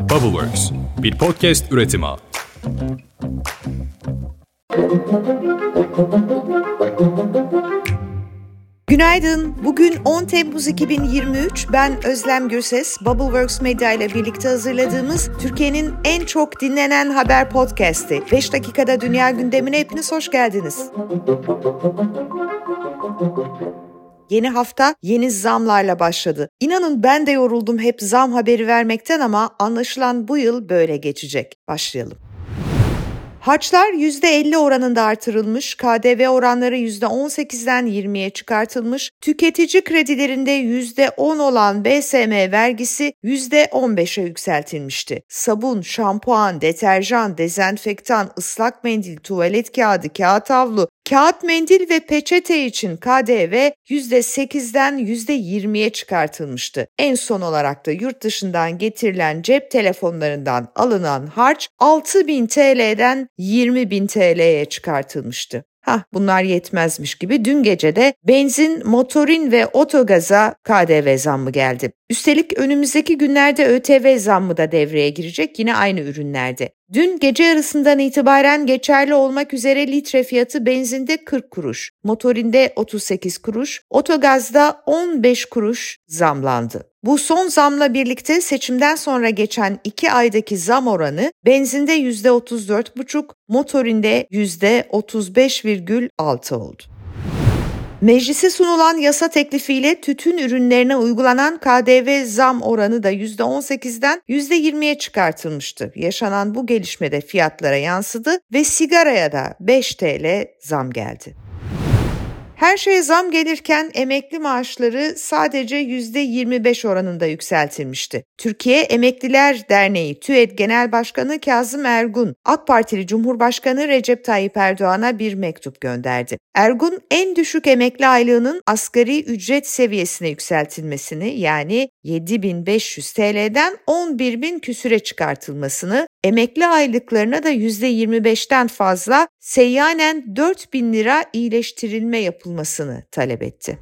Bubbleworks, bir podcast üretimi. Günaydın. Bugün 10 Temmuz 2023. Ben Özlem Gürses. Bubbleworks Media ile birlikte hazırladığımız Türkiye'nin en çok dinlenen haber podcast'i. 5 dakikada dünya gündemine hepiniz hoş geldiniz. Yeni hafta yeni zamlarla başladı. İnanın ben de yoruldum hep zam haberi vermekten ama anlaşılan bu yıl böyle geçecek. Başlayalım. Harçlar %50 oranında artırılmış, KDV oranları %18'den 20'ye çıkartılmış, tüketici kredilerinde %10 olan BSM vergisi %15'e yükseltilmişti. Sabun, şampuan, deterjan, dezenfektan, ıslak mendil, tuvalet kağıdı, kağıt havlu, Kağıt mendil ve peçete için KDV %8'den %20'ye çıkartılmıştı. En son olarak da yurt dışından getirilen cep telefonlarından alınan harç 6000 TL'den 20.000 TL'ye çıkartılmıştı. Hah bunlar yetmezmiş gibi dün gece de benzin, motorin ve otogaza KDV zammı geldi. Üstelik önümüzdeki günlerde ÖTV zammı da devreye girecek yine aynı ürünlerde. Dün gece yarısından itibaren geçerli olmak üzere litre fiyatı benzinde 40 kuruş, motorinde 38 kuruş, otogazda 15 kuruş zamlandı. Bu son zamla birlikte seçimden sonra geçen 2 aydaki zam oranı benzinde %34,5, motorinde %35,6 oldu. Meclise sunulan yasa teklifiyle tütün ürünlerine uygulanan KDV zam oranı da %18'den %20'ye çıkartılmıştı. Yaşanan bu gelişmede fiyatlara yansıdı ve sigaraya da 5 TL zam geldi. Her şeye zam gelirken emekli maaşları sadece %25 oranında yükseltilmişti. Türkiye Emekliler Derneği TÜED Genel Başkanı Kazım Ergun, AK Partili Cumhurbaşkanı Recep Tayyip Erdoğan'a bir mektup gönderdi. Ergun, en düşük emekli aylığının asgari ücret seviyesine yükseltilmesini yani 7500 TL'den 11.000 küsüre çıkartılmasını, emekli aylıklarına da %25'ten fazla seyyanen 4000 lira iyileştirilme yapılmasını talep etti.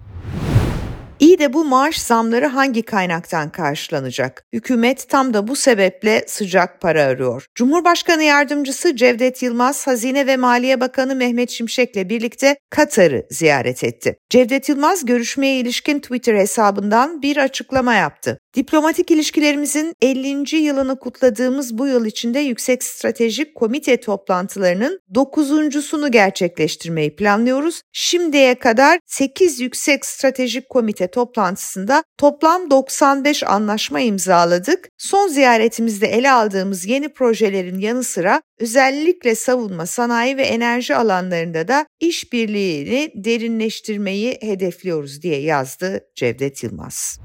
İyi de bu maaş zamları hangi kaynaktan karşılanacak? Hükümet tam da bu sebeple sıcak para arıyor. Cumhurbaşkanı Yardımcısı Cevdet Yılmaz, Hazine ve Maliye Bakanı Mehmet Şimşek'le birlikte Katar'ı ziyaret etti. Cevdet Yılmaz görüşmeye ilişkin Twitter hesabından bir açıklama yaptı. Diplomatik ilişkilerimizin 50. yılını kutladığımız bu yıl içinde Yüksek Stratejik Komite toplantılarının 9.sunu gerçekleştirmeyi planlıyoruz. Şimdiye kadar 8 Yüksek Stratejik Komite toplantısında toplam 95 anlaşma imzaladık. Son ziyaretimizde ele aldığımız yeni projelerin yanı sıra özellikle savunma, sanayi ve enerji alanlarında da işbirliğini derinleştirmeyi hedefliyoruz diye yazdı Cevdet Yılmaz.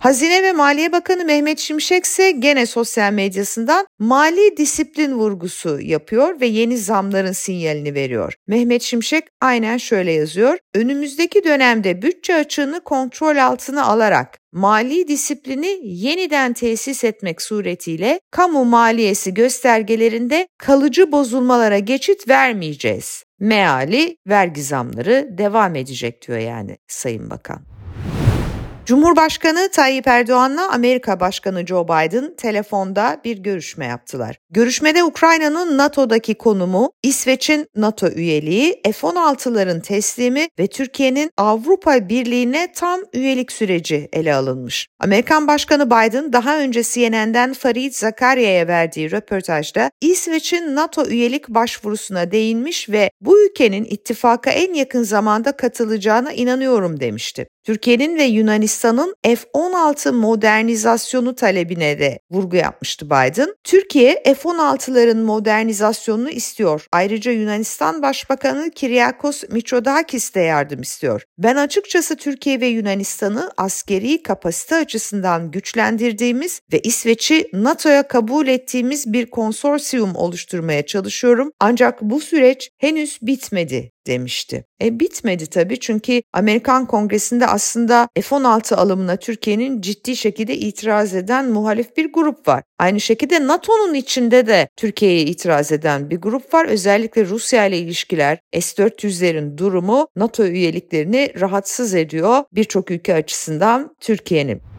Hazine ve Maliye Bakanı Mehmet Şimşek ise gene sosyal medyasından mali disiplin vurgusu yapıyor ve yeni zamların sinyalini veriyor. Mehmet Şimşek aynen şöyle yazıyor. Önümüzdeki dönemde bütçe açığını kontrol altına alarak mali disiplini yeniden tesis etmek suretiyle kamu maliyesi göstergelerinde kalıcı bozulmalara geçit vermeyeceğiz. Meali vergi zamları devam edecek diyor yani Sayın Bakan. Cumhurbaşkanı Tayyip Erdoğan'la Amerika Başkanı Joe Biden telefonda bir görüşme yaptılar. Görüşmede Ukrayna'nın NATO'daki konumu, İsveç'in NATO üyeliği, F-16'ların teslimi ve Türkiye'nin Avrupa Birliği'ne tam üyelik süreci ele alınmış. Amerikan Başkanı Biden daha önce CNN'den Farid Zakaria'ya verdiği röportajda İsveç'in NATO üyelik başvurusuna değinmiş ve bu ülkenin ittifaka en yakın zamanda katılacağına inanıyorum demişti. Türkiye'nin ve Yunanistan'ın F-16 modernizasyonu talebine de vurgu yapmıştı Biden. Türkiye F-16'ların modernizasyonunu istiyor. Ayrıca Yunanistan Başbakanı Kyriakos Mitsotakis de yardım istiyor. Ben açıkçası Türkiye ve Yunanistan'ı askeri kapasite açısından güçlendirdiğimiz ve İsveç'i NATO'ya kabul ettiğimiz bir konsorsiyum oluşturmaya çalışıyorum. Ancak bu süreç henüz bitmedi demişti. E bitmedi tabii çünkü Amerikan Kongresi'nde aslında F-16 alımına Türkiye'nin ciddi şekilde itiraz eden muhalif bir grup var. Aynı şekilde NATO'nun içinde de Türkiye'ye itiraz eden bir grup var. Özellikle Rusya ile ilişkiler, S-400'lerin durumu NATO üyeliklerini rahatsız ediyor birçok ülke açısından Türkiye'nin.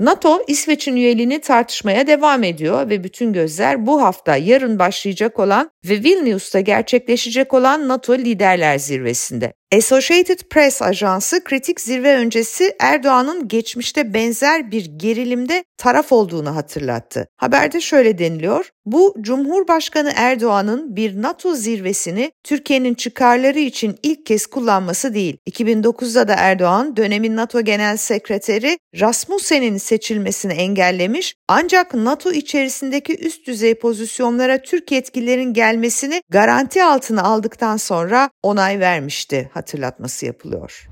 NATO İsveç'in üyeliğini tartışmaya devam ediyor ve bütün gözler bu hafta yarın başlayacak olan ve Vilnius'ta gerçekleşecek olan NATO Liderler Zirvesi'nde. Associated Press ajansı kritik zirve öncesi Erdoğan'ın geçmişte benzer bir gerilimde taraf olduğunu hatırlattı. Haberde şöyle deniliyor. Bu Cumhurbaşkanı Erdoğan'ın bir NATO zirvesini Türkiye'nin çıkarları için ilk kez kullanması değil. 2009'da da Erdoğan dönemin NATO Genel Sekreteri Rasmussen'in seçilmesini engellemiş ancak NATO içerisindeki üst düzey pozisyonlara Türk yetkililerin gelmesini garanti altına aldıktan sonra onay vermişti hatırlatması yapılıyor.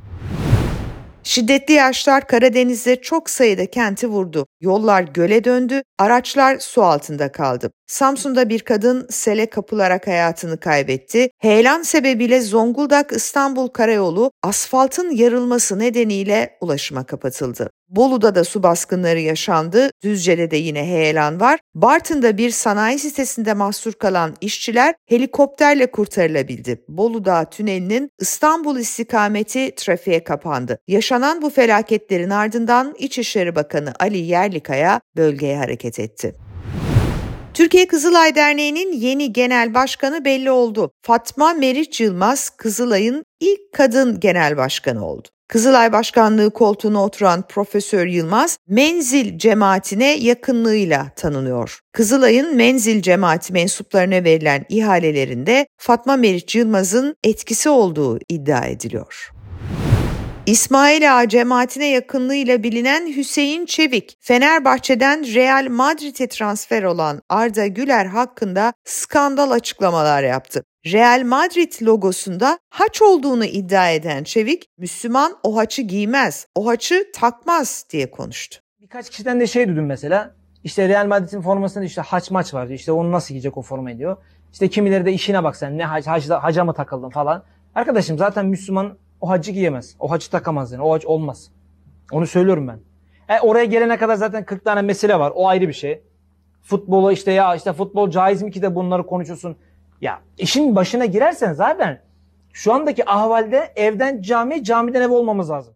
Şiddetli yağışlar Karadeniz'de çok sayıda kenti vurdu. Yollar göle döndü, araçlar su altında kaldı. Samsun'da bir kadın sele kapılarak hayatını kaybetti. Heyelan sebebiyle Zonguldak-İstanbul karayolu asfaltın yarılması nedeniyle ulaşıma kapatıldı. Bolu'da da su baskınları yaşandı. Düzce'de de yine heyelan var. Bartın'da bir sanayi sitesinde mahsur kalan işçiler helikopterle kurtarılabildi. Bolu Dağı tünelinin İstanbul istikameti trafiğe kapandı. Yaşanan bu felaketlerin ardından İçişleri Bakanı Ali Yerlikaya bölgeye hareket etti. Türkiye Kızılay Derneği'nin yeni genel başkanı belli oldu. Fatma Meriç Yılmaz Kızılay'ın ilk kadın genel başkanı oldu. Kızılay Başkanlığı koltuğuna oturan Profesör Yılmaz, Menzil cemaatine yakınlığıyla tanınıyor. Kızılay'ın Menzil cemaati mensuplarına verilen ihalelerinde Fatma Meriç Yılmaz'ın etkisi olduğu iddia ediliyor. İsmail Ağa cemaatine yakınlığıyla bilinen Hüseyin Çevik, Fenerbahçe'den Real Madrid'e transfer olan Arda Güler hakkında skandal açıklamalar yaptı. Real Madrid logosunda haç olduğunu iddia eden Çevik, Müslüman o haçı giymez, o haçı takmaz diye konuştu. Birkaç kişiden de şey duydum mesela. İşte Real Madrid'in formasında işte haç maç vardı. İşte onu nasıl giyecek o formayı diyor. İşte kimileri de işine bak sen ne hac, hacda, haca mı takıldın falan. Arkadaşım zaten Müslüman o hacı giyemez. O hacı takamaz yani. O hac olmaz. Onu söylüyorum ben. E, oraya gelene kadar zaten 40 tane mesele var. O ayrı bir şey. Futbola işte ya işte futbol caiz mi ki de bunları konuşuyorsun. Ya işin başına girersen zaten şu andaki ahvalde evden cami, camiden ev olmamız lazım.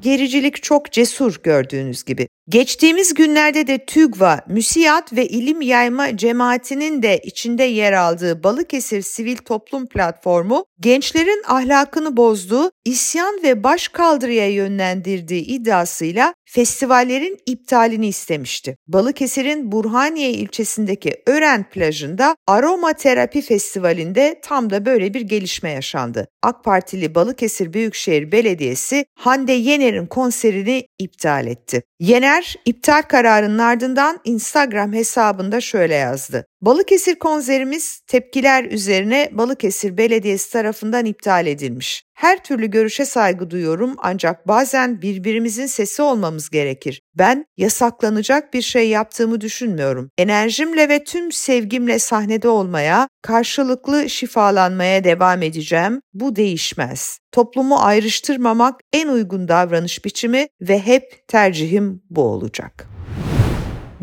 Gericilik çok cesur gördüğünüz gibi. Geçtiğimiz günlerde de TÜGVA, MÜSİAD ve İlim Yayma Cemaatinin de içinde yer aldığı Balıkesir Sivil Toplum Platformu, gençlerin ahlakını bozduğu, isyan ve başkaldırıya yönlendirdiği iddiasıyla festivallerin iptalini istemişti. Balıkesir'in Burhaniye ilçesindeki Ören plajında Aroma Terapi Festivali'nde tam da böyle bir gelişme yaşandı. AK Partili Balıkesir Büyükşehir Belediyesi Hande Yener'in konserini iptal etti. Yener iptal kararının ardından Instagram hesabında şöyle yazdı. Balıkesir konserimiz tepkiler üzerine Balıkesir Belediyesi tarafından iptal edilmiş. Her türlü görüşe saygı duyuyorum ancak bazen birbirimizin sesi olmamız gerekir. Ben yasaklanacak bir şey yaptığımı düşünmüyorum. Enerjimle ve tüm sevgimle sahnede olmaya, karşılıklı şifalanmaya devam edeceğim. Bu değişmez. Toplumu ayrıştırmamak en uygun davranış biçimi ve hep tercihim bu olacak.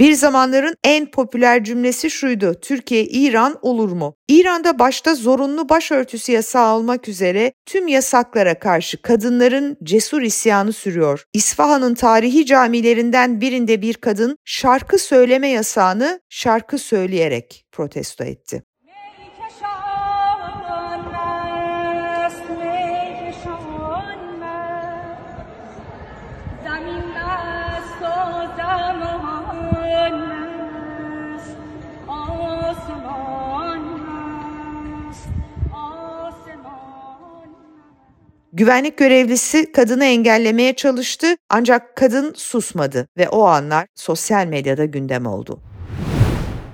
Bir zamanların en popüler cümlesi şuydu. Türkiye İran olur mu? İran'da başta zorunlu başörtüsü yasağı olmak üzere tüm yasaklara karşı kadınların cesur isyanı sürüyor. İsfahan'ın tarihi camilerinden birinde bir kadın şarkı söyleme yasağını şarkı söyleyerek protesto etti. Güvenlik görevlisi kadını engellemeye çalıştı ancak kadın susmadı ve o anlar sosyal medyada gündem oldu.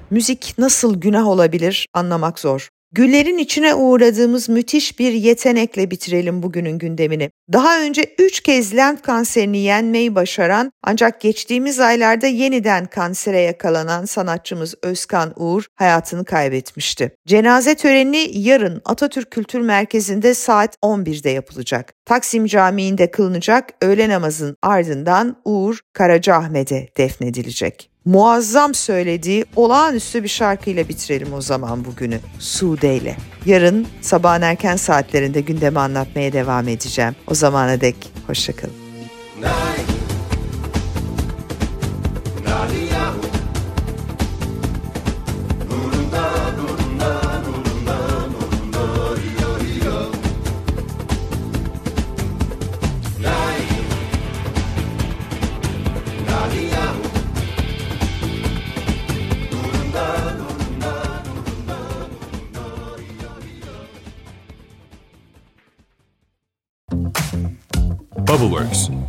Müzik nasıl günah olabilir anlamak zor. Güllerin içine uğradığımız müthiş bir yetenekle bitirelim bugünün gündemini. Daha önce 3 kez lenf kanserini yenmeyi başaran ancak geçtiğimiz aylarda yeniden kansere yakalanan sanatçımız Özkan Uğur hayatını kaybetmişti. Cenaze töreni yarın Atatürk Kültür Merkezi'nde saat 11'de yapılacak. Taksim Camii'nde kılınacak öğle namazın ardından Uğur Karacaahmet'e defnedilecek muazzam söylediği olağanüstü bir şarkıyla bitirelim o zaman bugünü. Sude ile. Yarın sabahın erken saatlerinde gündemi anlatmaya devam edeceğim. O zamana dek hoşçakalın.